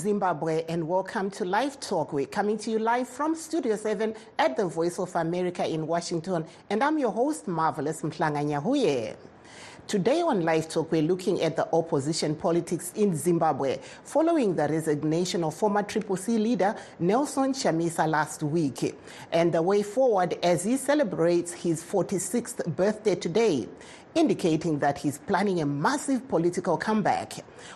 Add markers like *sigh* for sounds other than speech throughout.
Zimbabwe, and welcome to Live Talk. We're coming to you live from Studio 7 at the Voice of America in Washington, and I'm your host, Marvelous Mhlanga Today on Live Talk, we're looking at the opposition politics in Zimbabwe following the resignation of former Triple C leader Nelson Chamisa last week, and the way forward as he celebrates his 46th birthday today indicating that he's planning a massive political comeback.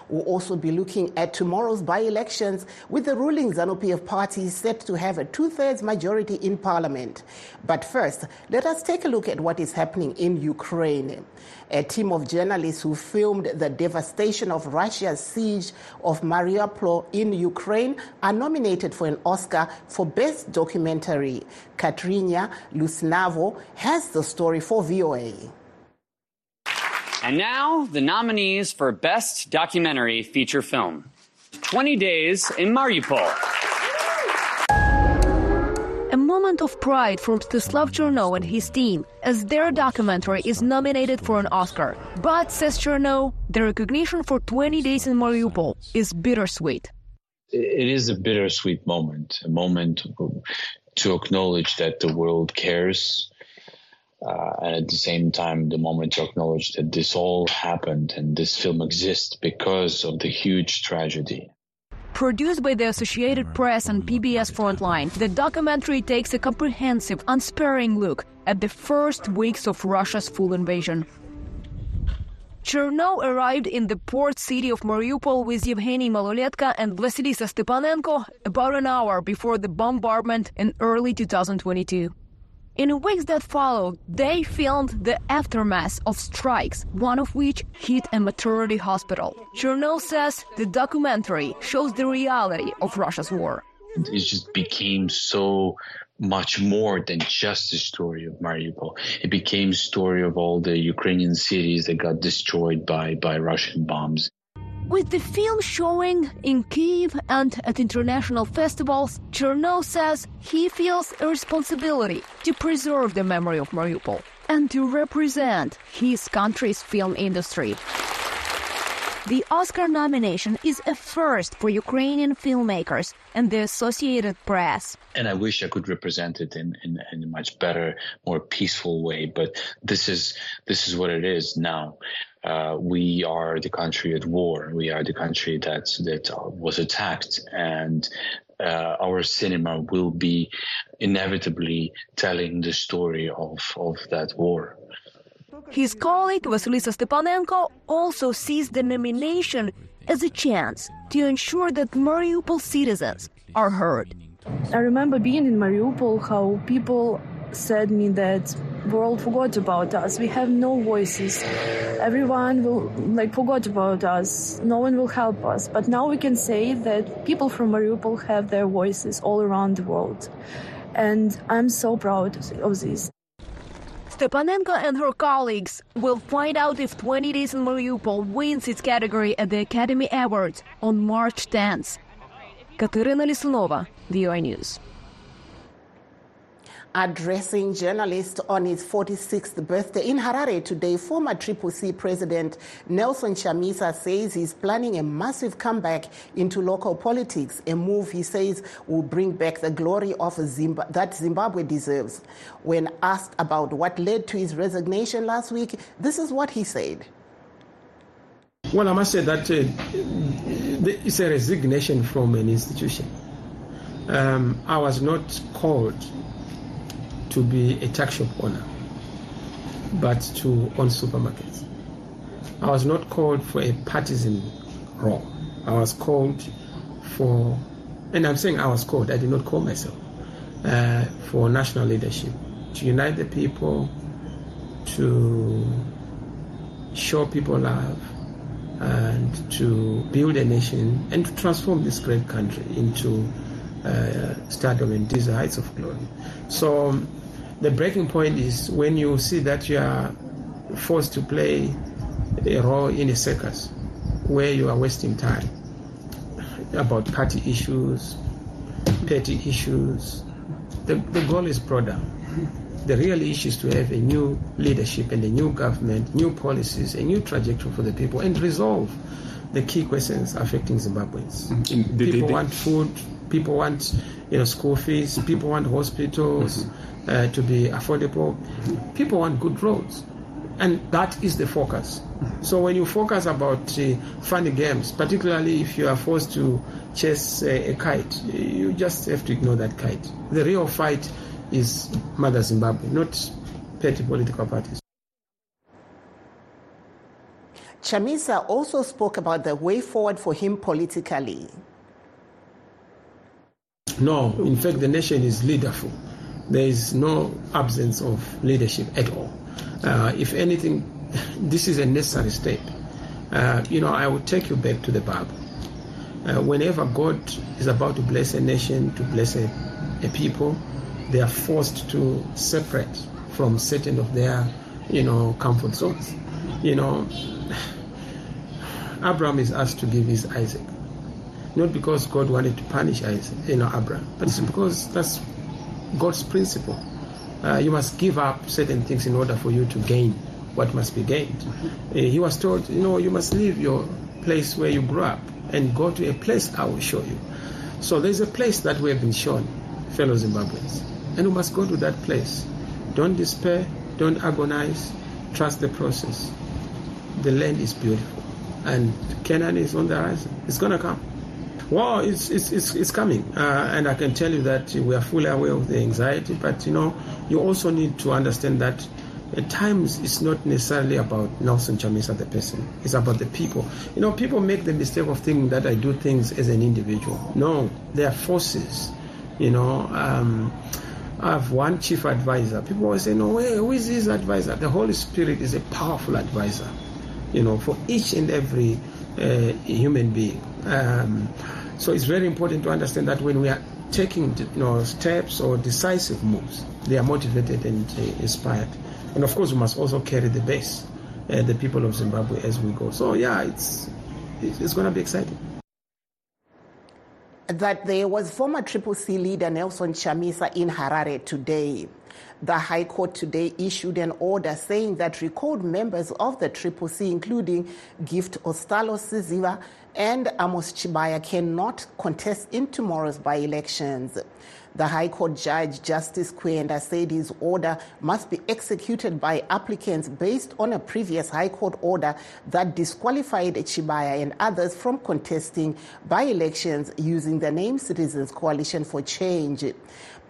We'll also be looking at tomorrow's by elections with the ruling ZANU PF party set to have a two thirds majority in parliament. But first, let us take a look at what is happening in Ukraine. A team of journalists who filmed the devastation of Russia's siege of Mariupol in Ukraine are nominated for an Oscar for Best Documentary. Katrina Lisunova has the story for VOA. And now, the nominees for Best Documentary Feature Film 20 Days in Mariupol. A moment of pride for Mstislav Chernov and his team, as their documentary is nominated for an Oscar. But, says Chernov, the recognition for 20 Days in Mariupol is bittersweet. It is a bittersweet moment, a moment to acknowledge that the world cares uh, and at the same time, the moment to acknowledge that this all happened and this film exists because of the huge tragedy. Produced by the Associated Press and PBS Frontline, the documentary takes a comprehensive, unsparing look at the first weeks of Russia's full invasion. Chernov arrived in the port city of Mariupol with Yevgeny Maloletka and Vasilisa Stepanenko about an hour before the bombardment in early 2022. In weeks that followed, they filmed the aftermath of strikes, one of which hit a maternity hospital. Chernov says the documentary shows the reality of Russia's war. It just became so much more than just the story of Mariupol. It became story of all the Ukrainian cities that got destroyed by, by Russian bombs. With the film showing in Kiev and at international festivals, Chernov says he feels a responsibility to preserve the memory of Mariupol and to represent his country's film industry. The Oscar nomination is a first for Ukrainian filmmakers and the Associated Press. And I wish I could represent it in, in, in, a much better, more peaceful way. But this is this is what it is now. Uh, we are the country at war. We are the country that that was attacked, and uh, our cinema will be inevitably telling the story of of that war. His colleague Vasilisa Stepanenko also sees the nomination as a chance to ensure that Mariupol citizens are heard. I remember being in Mariupol, how people said me that world forgot about us. We have no voices. Everyone will like forgot about us. No one will help us. But now we can say that people from Mariupol have their voices all around the world. And I'm so proud of this. Stepanenko and her colleagues will find out if 20 Days in Mariupol wins its category at the Academy Awards on March 10th. Katerina Lisunova, VOA News addressing journalists on his 46th birthday in Harare today, former Triple C president Nelson Chamisa says he's planning a massive comeback into local politics, a move he says will bring back the glory of that Zimbabwe deserves. When asked about what led to his resignation last week, this is what he said. Well, I must say that uh, it's a resignation from an institution. Um, I was not called to be a tuck shop owner, but to own supermarkets. I was not called for a partisan role. I was called for, and I'm saying I was called, I did not call myself, uh, for national leadership, to unite the people, to show people love, and to build a nation and to transform this great country into uh, stardom and these heights of glory. So the breaking point is when you see that you are forced to play a role in a circus where you are wasting time about party issues, petty issues. The, the goal is broader. The real issue is to have a new leadership and a new government, new policies, a new trajectory for the people, and resolve the key questions affecting Zimbabweans. Mm, the- the- the- want food, people want you know school fees, people want hospitals uh, to be affordable, people want good roads, and that is the focus. So when you focus about uh, funny games, particularly if you are forced to chase a, a kite, you just have to ignore that kite. The real fight is Mother Zimbabwe, not petty political parties. Chamisa also spoke about the way forward for him politically. No, in fact, the nation is leaderful. There is no absence of leadership at all. Uh, if anything, *laughs* this is a necessary step. Uh, you know, I will take you back to the Bible. Uh, whenever God is about to bless a nation, to bless a, a people, they are forced to separate from certain of their, you know, comfort zones. You know, *sighs* Abraham is asked to give his Isaac not because God wanted to punish you know, Abraham, but it's because that's God's principle. Uh, you must give up certain things in order for you to gain what must be gained. Uh, he was told, you know, you must leave your place where you grew up and go to a place I will show you. So there's a place that we have been shown, fellow Zimbabweans, and we must go to that place. Don't despair, don't agonize, trust the process. The land is beautiful, and Canaan is on the horizon. It's going to come. Well, it's it's it's, coming, uh, and I can tell you that we are fully aware of the anxiety. But you know, you also need to understand that at times it's not necessarily about Nelson Chamisa the person; it's about the people. You know, people make the mistake of thinking that I do things as an individual. No, they are forces. You know. Um, I have one chief advisor. People always say, "No, where, who is his advisor?" The Holy Spirit is a powerful advisor. You know, for each and every uh, human being. Um, so it's very important to understand that when we are taking you know, steps or decisive moves, they are motivated and uh, inspired. And of course, we must also carry the base, uh, the people of Zimbabwe, as we go. So yeah, it's it's going to be exciting. that there was former Triple C leader Nelson Chamisa in Harare today. The High Court today issued an order saying that recalled members of the Triple C, including Gift Ostallos Siziba and Amos Chibaya, cannot contest in tomorrow's by elections. The High Court Judge Justice Kwenda said his order must be executed by applicants based on a previous High Court order that disqualified Chibaya and others from contesting by elections using the name Citizens Coalition for Change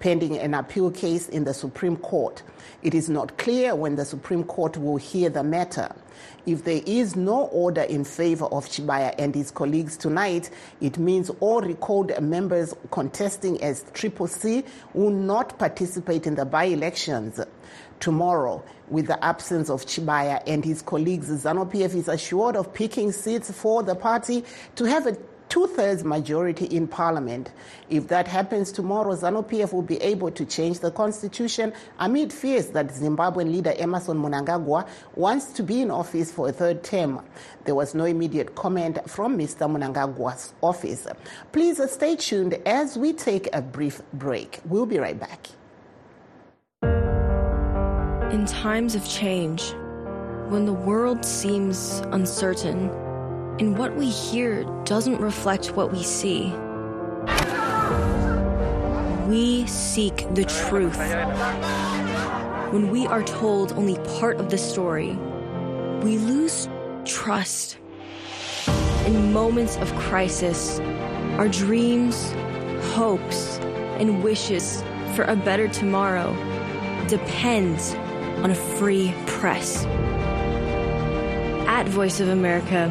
pending an appeal case in the Supreme Court. It is not clear when the Supreme Court will hear the matter. If there is no order in favor of Chibaya and his colleagues tonight, it means all recalled members contesting as Triple C will not participate in the by elections. Tomorrow, with the absence of Chibaya and his colleagues, ZANU PF is assured of picking seats for the party to have a two thirds majority in parliament. If that happens tomorrow, ZANU PF will be able to change the constitution amid fears that Zimbabwean leader Emmerson Mnangagwa wants to be in office for a third term. There was no immediate comment from Mr. Mnangagwa's office. Please stay tuned as we take a brief break. We'll be right back. In times of change, when the world seems uncertain, and what we hear doesn't reflect what we see. We seek the truth. When we are told only part of the story, we lose trust. In moments of crisis, our dreams, hopes, and wishes for a better tomorrow depends on a free press. At Voice of America,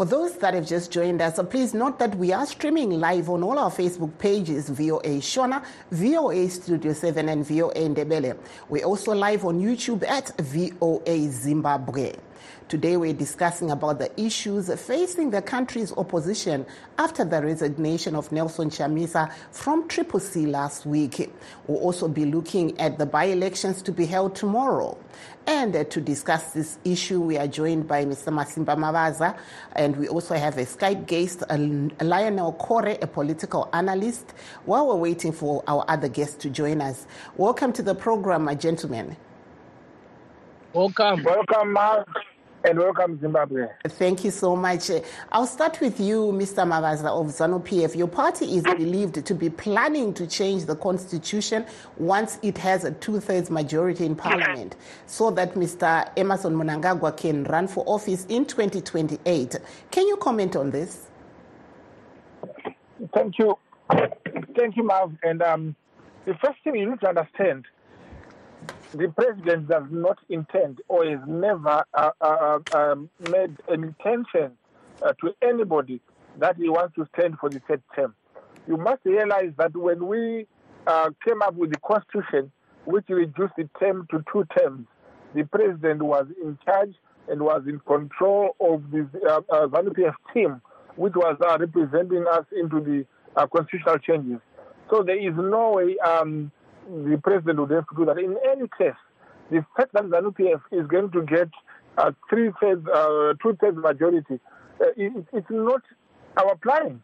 For those that have just joined us, please note that we are streaming live on all our Facebook pages VOA Shona, VOA Studio 7, and VOA Ndebele. We're also live on YouTube at VOA Zimbabwe. Today we're discussing about the issues facing the country's opposition after the resignation of Nelson Chamisa from Triple C last week. We'll also be looking at the by-elections to be held tomorrow. And uh, to discuss this issue, we are joined by Mr. Masimba Mavaza, and we also have a Skype guest, uh, Lionel Kore, a political analyst, while we're waiting for our other guests to join us. Welcome to the program, my gentlemen. Welcome. Welcome, Mark, and welcome, Zimbabwe. Thank you so much. I'll start with you, Mr. Mavaza of ZANU PF. Your party is believed to be planning to change the constitution once it has a two thirds majority in parliament so that Mr. Emmerson Mnangagwa can run for office in 2028. Can you comment on this? Thank you. Thank you, Marv. And um, the first thing you need to understand the president does not intend or has never uh, uh, um, made an intention uh, to anybody that he wants to stand for the third term. You must realize that when we uh, came up with the constitution, which reduced the term to two terms, the president was in charge and was in control of the uh, uh, ZANU-PF team, which was uh, representing us into the uh, constitutional changes. So there is no way um, the president would have to do that. In any case, the fact that ZANU PF is going to get a three uh, two thirds majority, uh, it, it's not our plan.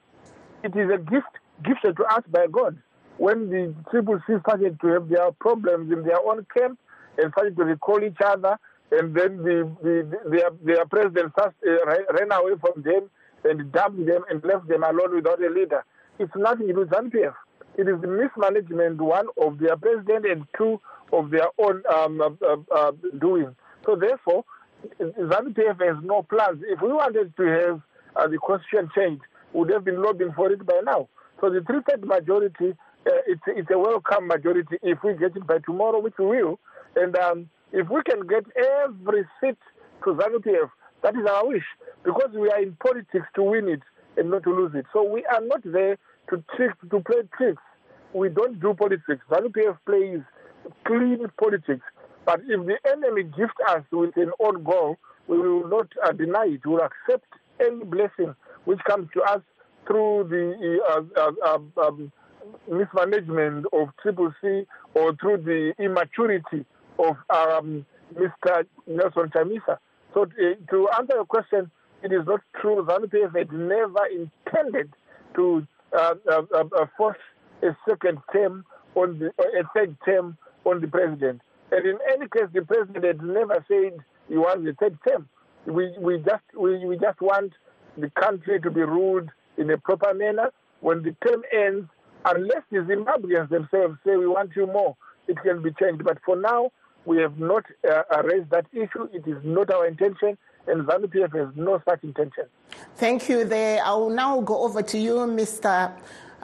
It is a gift gifted to us by God. When the Triple C started to have their problems in their own camp and started to recall each other, and then the, the, the their, their president first, uh, ran away from them and dumped them and left them alone without a leader. It's nothing to do with ZANU PF it is the mismanagement, one, of their president and two, of their own um, uh, uh, doing. So therefore, ZANU-PF has no plans. If we wanted to have uh, the constitution changed, would have been lobbying for it by now. So the three-third majority, uh, it's, it's a welcome majority if we get it by tomorrow, which we will. And um, if we can get every seat to ZANU-PF, that is our wish, because we are in politics to win it and not to lose it. So we are not there to trick, to play tricks. We don't do politics. ZANU-PF plays clean politics. But if the enemy gifts us with an own goal, we will not uh, deny it. We will accept any blessing which comes to us through the uh, uh, um, mismanagement of Triple C or through the immaturity of um, Mr. Nelson Chamisa. So to, to answer your question, it is not true. ZANU-PF had never intended to uh, uh, uh, force a second term on the a third term on the president. And in any case, the president had never said he wants a third term. We we just we, we just want the country to be ruled in a proper manner. When the term ends, unless the Zimbabweans themselves say we want you more, it can be changed. But for now, we have not uh, raised that issue. It is not our intention, and ZANU PF has no such intention. Thank you. There, I will now go over to you, Mr.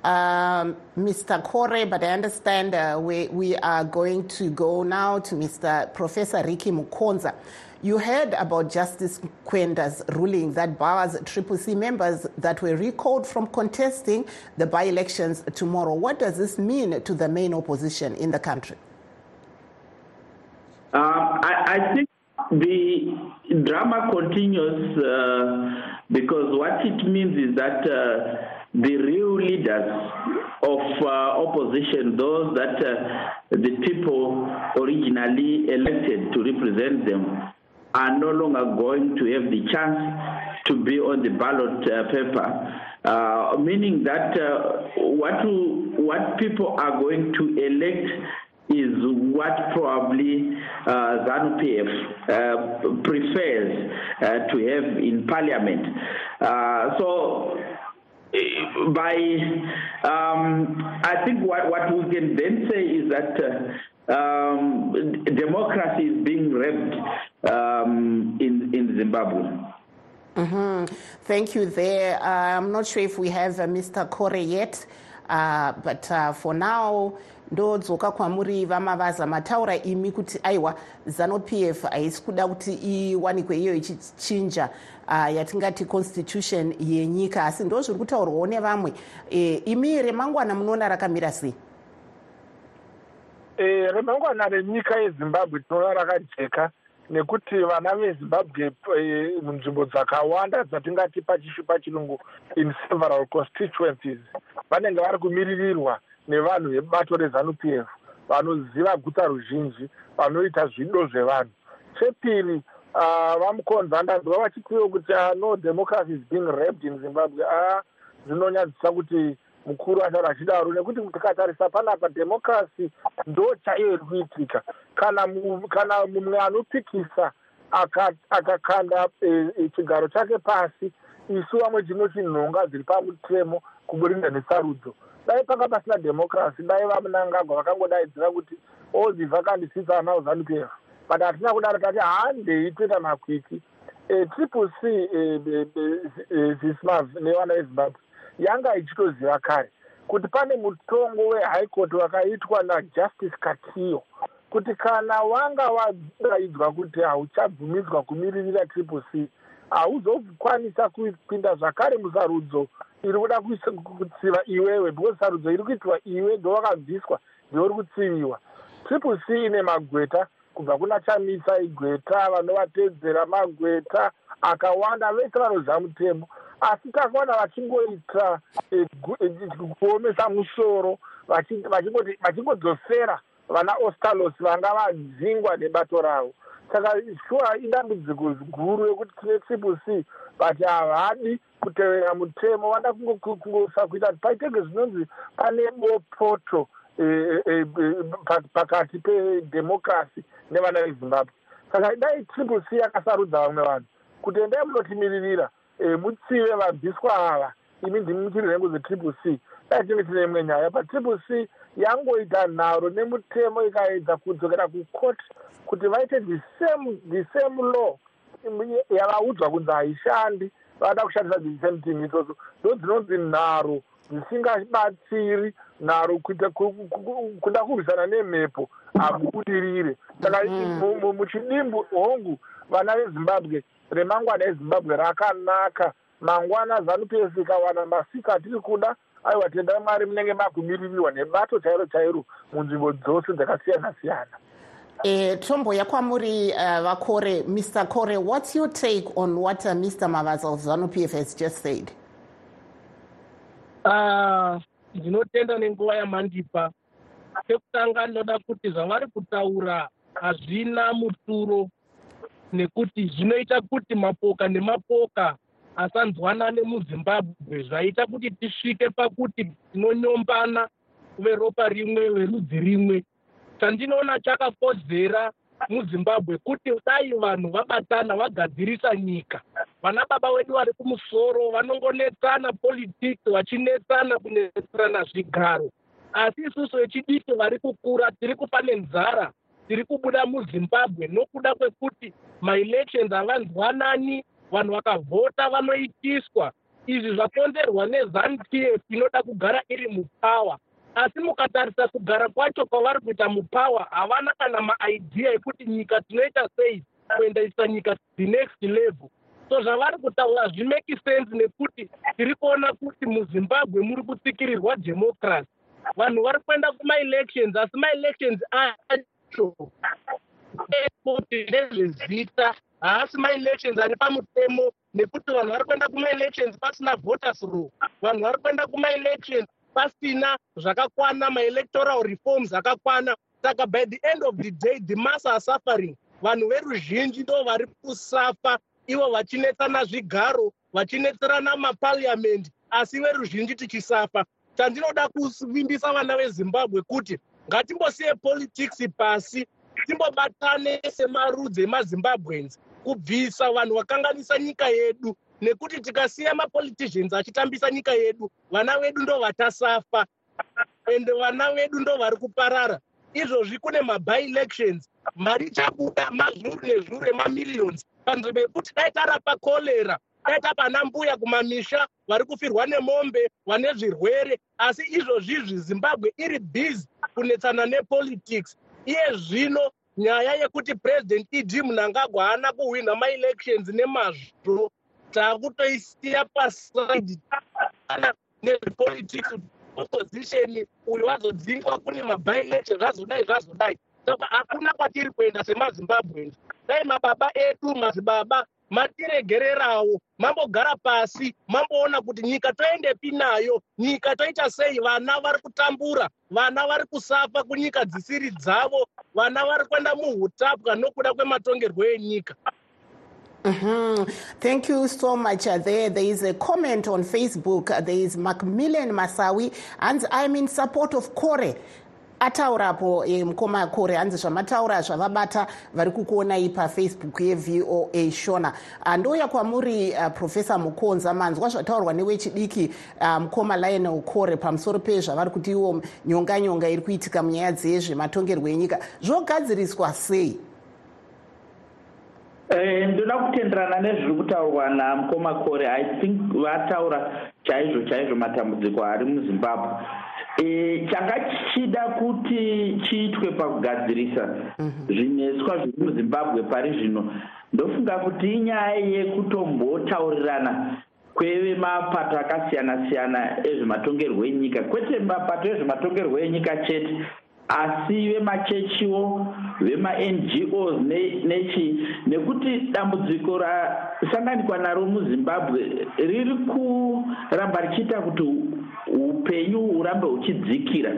Um, Mr. Kore, but I understand uh, we, we are going to go now to Mr. Professor Ricky Mukonza. You heard about Justice Kwenda's ruling that bars Triple C members that were recalled from contesting the by elections tomorrow. What does this mean to the main opposition in the country? Uh, I, I, think the drama continues uh, because what it means is that uh, the real leaders of uh, opposition, those that uh, the people originally elected to represent them, are no longer going to have the chance to be on the ballot uh, paper, uh, meaning that what, what people are going to elect is what probably uh, ZANU PF uh, prefers uh, to have in parliament. Uh, so by um, I think what, what we can then say is that uh, um, democracy is being wrecked um, in, in Zimbabwe. Mm-hmm. Thank you there. Uh, I'm not sure if we have Mr. Kore yet, uh, but uh, for now, ndodzoka kwamuri vamavaza mataura imi kuti aiwa zanup f haisi kuda kuti iwanikwe iyo ichichinja uh, yatingati constitution yenyika. Asi ndo zviri kutaurwawo nevamwe. E, imi remangwana munoona rakamira sei? E, remangwana renyika yezimbabwe tinoona rakajeka nekuti vana vezimbabwe eh, munzvimbo dzakawanda dzatingati pachishi pachirungu in several constituencies vanenge vari kumiririrwa nevanhu vebato rezanup f vanoziva guta ruzhinji vanoita zvido zvevanhu. Chepiri ah, vamukonza ndanzwa vachitiwo kuti ah, no democracy is being raped in zimbabwe. A zvinonyadzisa kuti mukuru ataura achidaro nekuti tikatarisa panapa democracy ndo chaiyo iri kuitika kana kana mumwe anopikisa aka- akakanda eh, chigaro chake pasi isu vamwe tinoti nhonga dziri pamutemo kuburira nesarudzo dai panga pasina democracy dai vamunangagwa vakangodaidzira kuti all the vacancy seats are now zanup f but hatina kudaro tati handei toita makwiki Eh, triple c eh, eh, zismav nevana vezimbabwe yanga ichitoziva kare kuti pane mutongo wehigh court wakaitwa najustice katiyo kuti kana wanga wadaidzwa kuti hauchabvumidzwa kumiririra triple c hauzokwanisa kupinda zvakare musarudzo iri kuda kutsiva iwewe because sarudzo iri kuitwa iwe ndowakabviswa ndeuri kutsiviwa triple c ine magweta kubva kuna chamisa igweta vanovatedzera magweta akawanda vese vanoziva mutemo asi takaona vachingoita gu- eh, kuomesa musoro vachingodzosera vana ostalos vanga vadzingwa nebato ravo saka shuwa idambudziko guru rekuti tine triple c but havadi kutevera mutemo. Vada kungo- ku- kungosa kuita paitenge zvinonzi pane bopoto eh, eh, pa- pakati pedhemokrasi nevana vezimbabwe. Saka dai triple c yakasarudza vamwe vanhu kuti endai munotimiririra mutsive vabviswa ava. Imi ndimi muchiri nhengo dzetriple c dai tinge tine imwe nyaya but triple c yangoita nharo nemutemo ikaedza kudzokera kukoti kuti vaite the same the same law yavaudzwa kunzi haishandi vada kushandisa the same thing. Itsoso ndo dzinonzi nharo dzisingabatsiri nharo kuita ku- ku- ku- kuda kurwisana nemhepo hamubudirire saka mu- muchidimbu hongu vana vezimbabwe remangwana ezimbabwe rakanaka. Mangwana zanup f ikawana masika atiri kuda aiwa tendai mwari munenge makumiririrwa nebato chairo chairo munzvimbo dzose dzakasiyana siyana Eh, tomboya kwamuri uh, vakore mr kore what's your take on what uh, mr mavaza of zanup f has just said? Ah, ndinotenda nenguva yamandipa. Chekutanga ndinoda kuti zvavari kutaura hazvina muturo nekuti zvinoita kuti mapoka nemapoka asanzwanane muzimbabwe zvaita kuti tisvike pakuti tinonyombana veropa rimwe verudzi rimwe chandinoona chakakodzera muzimbabwe kuti dai vanhu vabatana vagadzirisa nyika. Vana baba vedu vari kumusoro vanongonetsana politics vachinetsana kunetserana zvigaro. Asi isusu vechidiki vari kukura tiri kufa nenzara tiri kubuda muzimbabwe nokuda kwekuti maelections havanzwanani vanhu vakavhota vanoitiswa. Izvi zvakonzerwa nezanup f inoda kugara iri mupawa asi mukatarisa kugara kwacho kwavari kuita mupawa havana kana maidea ekuti nyika tinoita sei kuendaisa nyika the next level. So zvavari kutaura zvimeki sense nekuti tiri kuona kuti muzimbabwe muri kutsikirirwa democracy. Vanhu vari kuenda kumaelections asi maelections acho kuti ndezvezita haasi maelections ari pamutemo nekuti vanhu vari kuenda kumaelections pasina voters law vanhu vari kuenda kumaelections pasina zvakakwana maelectoral reforms akakwana. Saka by the end of the day the mass are suffering. Vanhu veruzhinji ndo vari kusafa ivo vachinetsana zvigaro vachinetserana mapariamendi asi veruzhinji tichisafa. Chandinoda kuvimbisa vana vezimbabwe kuti ngatimbosiye politics pasi timbobatane semarudzi emazimbabwens kubvisa vanhu vakanganisa nyika yedu nekuti tikasiya mapoliticians achitambisa nyika yedu vana vedu ndo vatasafa. Ende vana vedu ndo vari kuparara. Izvozvi kune mabi-elections mari ichabuda mazvuru nezvuru emamillions. Panzvimbo yekuti dai tarapa korera dai tapana mbuya kumamisha vari kufirwa nemombe vane zvirwere. Asi izvozvizvi zimbabwe iri busy kunetsana nepolitics. Iye zvino nyaya yekuti president ed mnangagwa haana kuhwina maelections nemazvo taakutoisiya pasaidi ana nezvepolitics opposition uyu wazodzingwa kune mabi-election zvazodai zvazodai. Saka hakuna kwatiri kuenda semazimbabwens dai mababa edu madzibaba matiregererawo mambogara pasi mamboona kuti nyika toendepi nayo nyika toita sei vana vari kutambura vana vari kusafa kunyika dzisiri dzavo vana vari kuenda muhutapwa nokuda kwematongerwo enyika Mm-hmm. Thank you so much. Uh, there, there is a comment on Facebook. Uh, there is Macmillan Masawi, and I'm in support of Kore. ataurapo e, mukoma kore hanzi zvamataura zvavabata vari kukuonai pafacebook yevoa shona ndouya kwamuri uh, profesa mukonza manzwa zvataurwa newechidiki uh, mukoma lionel kore pamusoro pezvavari kuti iwo nyonga nyonga iri kuitika munyaya dzezvematongerwo enyika zvogadziriswa sei Eh, ndoda kutenderana nezviri kutaurwa namukoma kore i think vataura chaizvo chaizvo matambudziko ari muzimbabwe. E, changa chichida kuti chiitwe pakugadzirisa zvineswa zviri muzimbabwe pari zvino. Ndofunga kuti inyaya yekutombotaurirana kwevemapato akasiyana siyana ezvematongerwo enyika kwete mapato ezvematongerwo enyika chete asi vemachechiwo vemangos nechi nekuti dambudziko rasanganikwa naro muzimbabwe riri kuramba richiita kuti upenyu hurambe huchidzikira.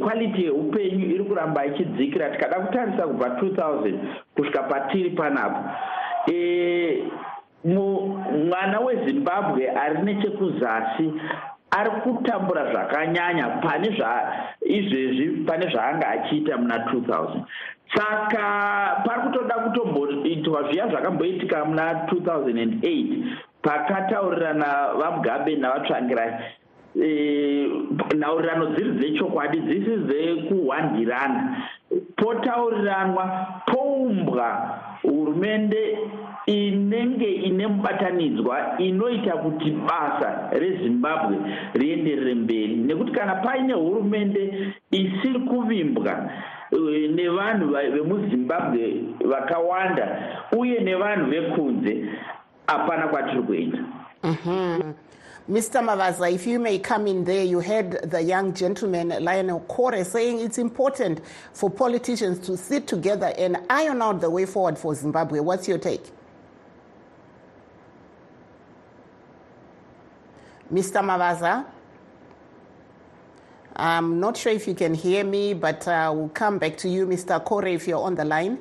Kwaliti yeupenyu iri kuramba ichidzikira. Tikada kutarisa kubva 2000 kusvika patiri panapo mwana wezimbabwe ari nechekuzasi ari kutambura zvakanyanya pane zvaizvezvi pane zvaanga achiita muna 2000 saka pari kutoda kutomboitwa zviya zvakamboitika muna 2008 pakataurirana vamugabe navatsvangirai e, nhaurirano dziri dzechokwadi dzisi dzekuhwandirana potauriranwa poumbwa hurumende inenge ine mubatanidzwa inoita kuti basa rezimbabwe rienderere mberi nekuti kana paine hurumende isiri kuvimbwa nevanhu vemuzimbabwe vakawanda uye nevanhu vekunze hapana kwatiri kuenda mm-hmm. Mr. Mavaza, if you may come in there, you heard the young gentleman, Lionel Kore, saying it's important for politicians to sit together and iron out the way forward for Zimbabwe. What's your take? Mr. Mavaza? I'm not sure if you can hear me, but uh, we'll come back to you, Mr. Kore, if you're on the line.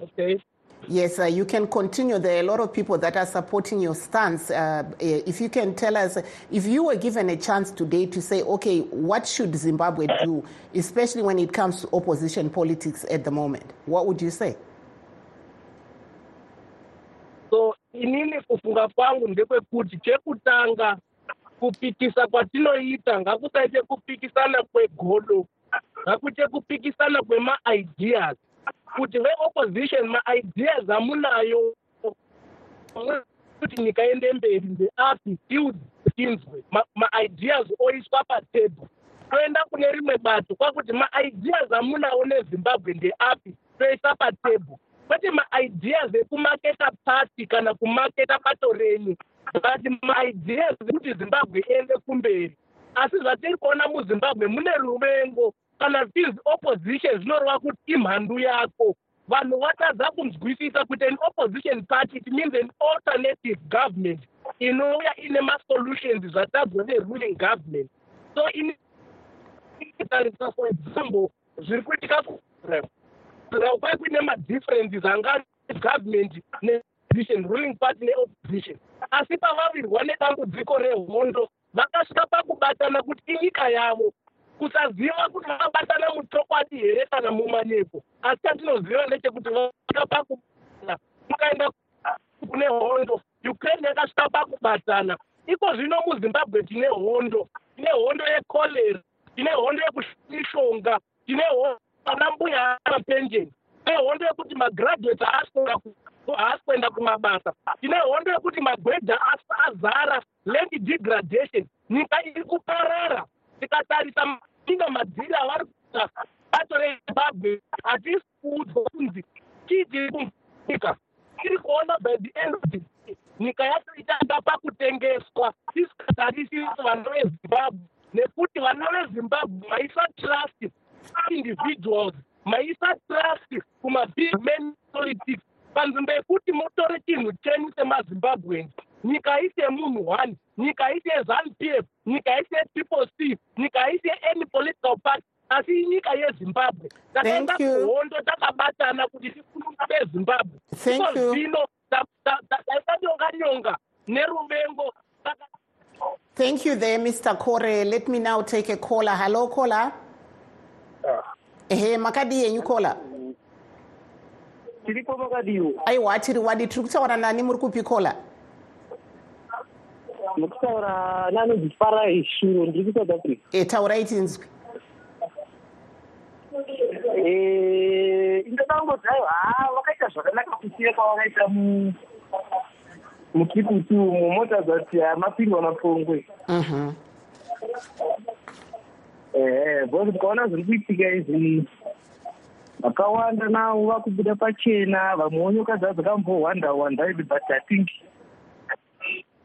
Okay. Yes, uh, you can continue. There are a lot of people that are supporting your stance. Uh, if you can tell us, if you were given a chance today to say, okay, what should Zimbabwe do, especially when it comes to opposition politics at the moment, what would you say? Inini kufunga kwangu ndekwekuti chekutanga kupikisa kwatinoita ngakusaite kupikisana kwegodo ngakuite kupikisana kwemaideas. Kuti veopposition maideas amunayo kuti nyika ende mberi ndeapi tiudzinzwe maideas oiswa patebho toenda kune rimwe bato kwakuti maideas amunawo nezimbabwe ndeapi toisa patebho kwete maideas ekumaketa pati kana kumaketa bato renyu but maideas ekuti zimbabwe iende kumberi. Asi zvatiri kuona muzimbabwe mune ruvengo kana tizi opposition zvinoreva kuti imhandu yako. Vanhu vatadza kunzwisisa kuti an opposition party it means an alternative government inouya ine masolutions zvatadzwa neruling government. So initarisa for example zviri kuitika kwai kuine madifferences anga government neopposition ruling party neopposition asi pavavirwa nedambudziko rehondo vakasvika pakubatana kuti inyika yavo kusaziva kuti vakabatana muchokwadi here kana mumanyepo asi chatinoziva ndechekuti vasvika pakubatana mukaenda kune hondo ukraine yakasvika pakubatana. Iko zvino muzimbabwe tine hondo tine hondo yekolera tine hondo yekumishonga tine ana mbuya amapenjeni tine hondo yekuti magraduate haasi kuenda kumabasa. Tine hondo yekuti magwedha azara land degradation. Nyika iri kuparara. Tikatarisa inga madziri avari kuita bato rezimbabwe hatisi kuudzwa kunzi chii tiri kunyika. Tiri kuona by the end of the nyika yacho ichanga pakutengeswa. Tisingatarisi vana vezimbabwe nekuti vana vezimbabwe maisa trust individuals maisa trust kumabig men politics panzvimbo yekuti mutore chinhu chenyu semazimbabweans nyika ise munhu one nyika ise zanup f nyika ise people c nyika ise any political party asi inyika yezimbabwe takaenda kuhondo takabatana kuti tifununga vezimbabwe Thank Iko you. zvino ta- ta- ta- taita nyonga nyonga neruvengo Thank you there, Mr. Kore. Let me now take a caller. Hello, caller. Ehe, makadi yenyu caller. tiripo makadiwo Aiwa, tiri wadi tiri kutaura nani muri kupi caller? mukutaura nanonzi farai shuro ndiri kusouth africa E, taurai tinzwi. Eh, indodangodzi aiwa ha vakaita zvakanaka kusiyira kwavakaita mu mukiputi umo mota dzati mapindwa mapongwe Mhm. Bcause mukaona zviri kuitika izvi vakawanda navo vakubuda pachena vamwewo nyoka dzavo dzakambowanda wanda idzi but i think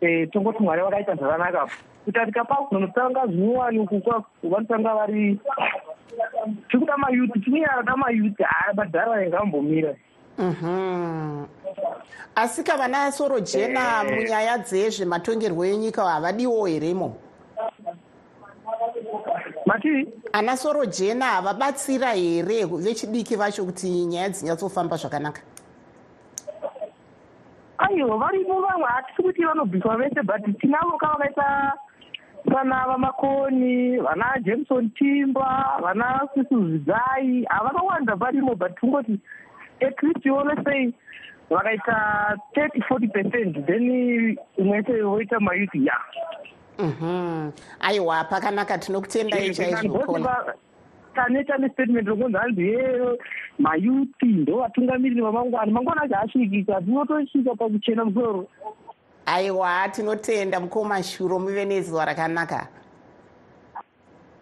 eh, tongoti mwari vakaita zvakanaka. Kuti tikapa kunotanga zvinyowani uku kwaku vanotanga vari tikuda mayuti tikunyarada mayuti. Haya madhara ingambomira Mhm. asika vana soro jena munyaya dzezvematongerwo enyika havadiwo heremo matii ana soro jena havabatsira here vechidiki vacho kuti nyaya dzinyatsofamba zvakanaka aiwa varimo vamwe hatisi kuti vanobviswa vese but tinavo kavakaita vana vamakoni vana jameson timba vana sisuzidzai havakawanda varimo but tungoti at least ione sei vakaita thirty forty percent then imwe yese voita mayuthi ya. Aiwa pakanaka tinokutendai chaizvo kola taneta nestatement rokunzi hanzi ye mayuthi ndo vatungamiriri vamangwana mangwana acho asvikika tinotosvika pakuchena musoro aiwa tinotenda mukoma shuro muve nezuva rakanaka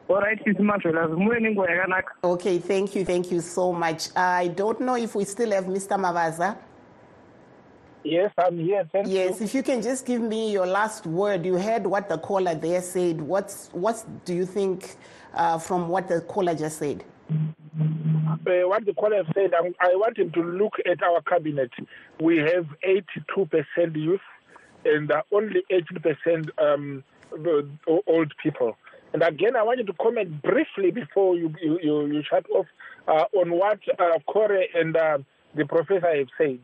alright isimazvelas muve nenguva yakanaka okay thank you thank you so much. I don't know if we still have mr mavaza Yes, I'm here. Thank yes you. if you can just give me your last word you heard what the caller there said what's what do you think uh, from what the caller just said Uh, what the caller said, I, I want him to look at our cabinet. We have 82% youth and uh, only 18% um, old people. And again, I want you to comment briefly before you you, you, you shut off uh, on what uh, Kore and uh, the professor have said.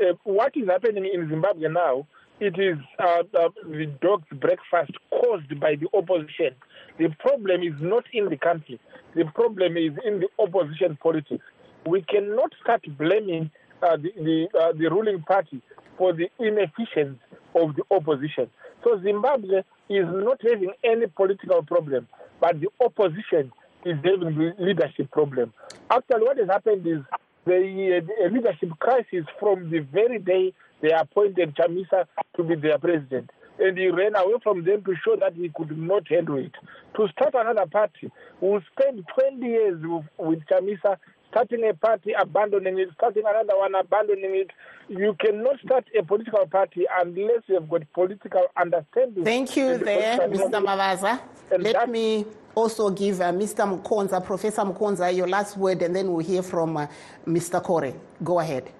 Uh, what is happening in Zimbabwe now? It is uh, uh, the dog's breakfast caused by the opposition. The problem is not in the country. The problem is in the opposition politics. We cannot start blaming uh, the the, uh, the ruling party for the inefficiency of the opposition. So Zimbabwe is not having any political problem, but the opposition is having the leadership problem. Actually, what has happened is the, uh, leadership crisis from the very day they appointed Chamisa to be their president. And he ran away from them to show that he could not handle it. To start another party, we'll spend 20 years with, with Chamisa starting a party, abandoning it, starting another one, abandoning it. You cannot start a political party unless you have got political understanding. Thank you there, Mr. Mavaza. Let that- me also give uh, Mr. Mkonza, Professor Mkonza, your last word, and then we'll hear from uh, Mr. Kore. Go ahead.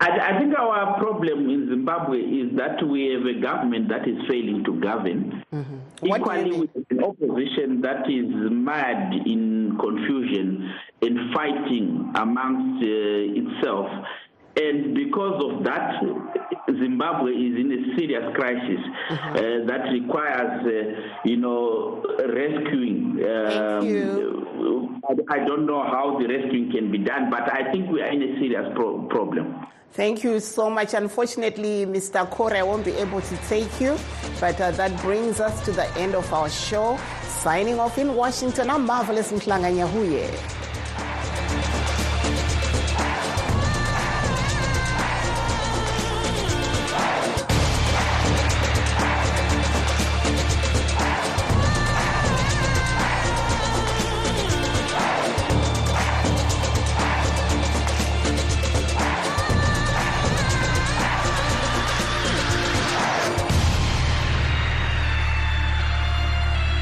I, I think our problem in Zimbabwe is that we have a government that is failing to govern. Equally, with an opposition that is mad in confusion and fighting amongst uh, itself. And because of that, Zimbabwe is in a serious crisis uh, that requires, uh, you know, rescuing. Um, I, I don't know how the rescuing can be done, but I think we are in a serious pro- problem. Thank you so much. Unfortunately, Mr. Kore, I won't be able to take you, but uh, that brings us to the end of our show. Signing off in Washington, I'm Marvelous.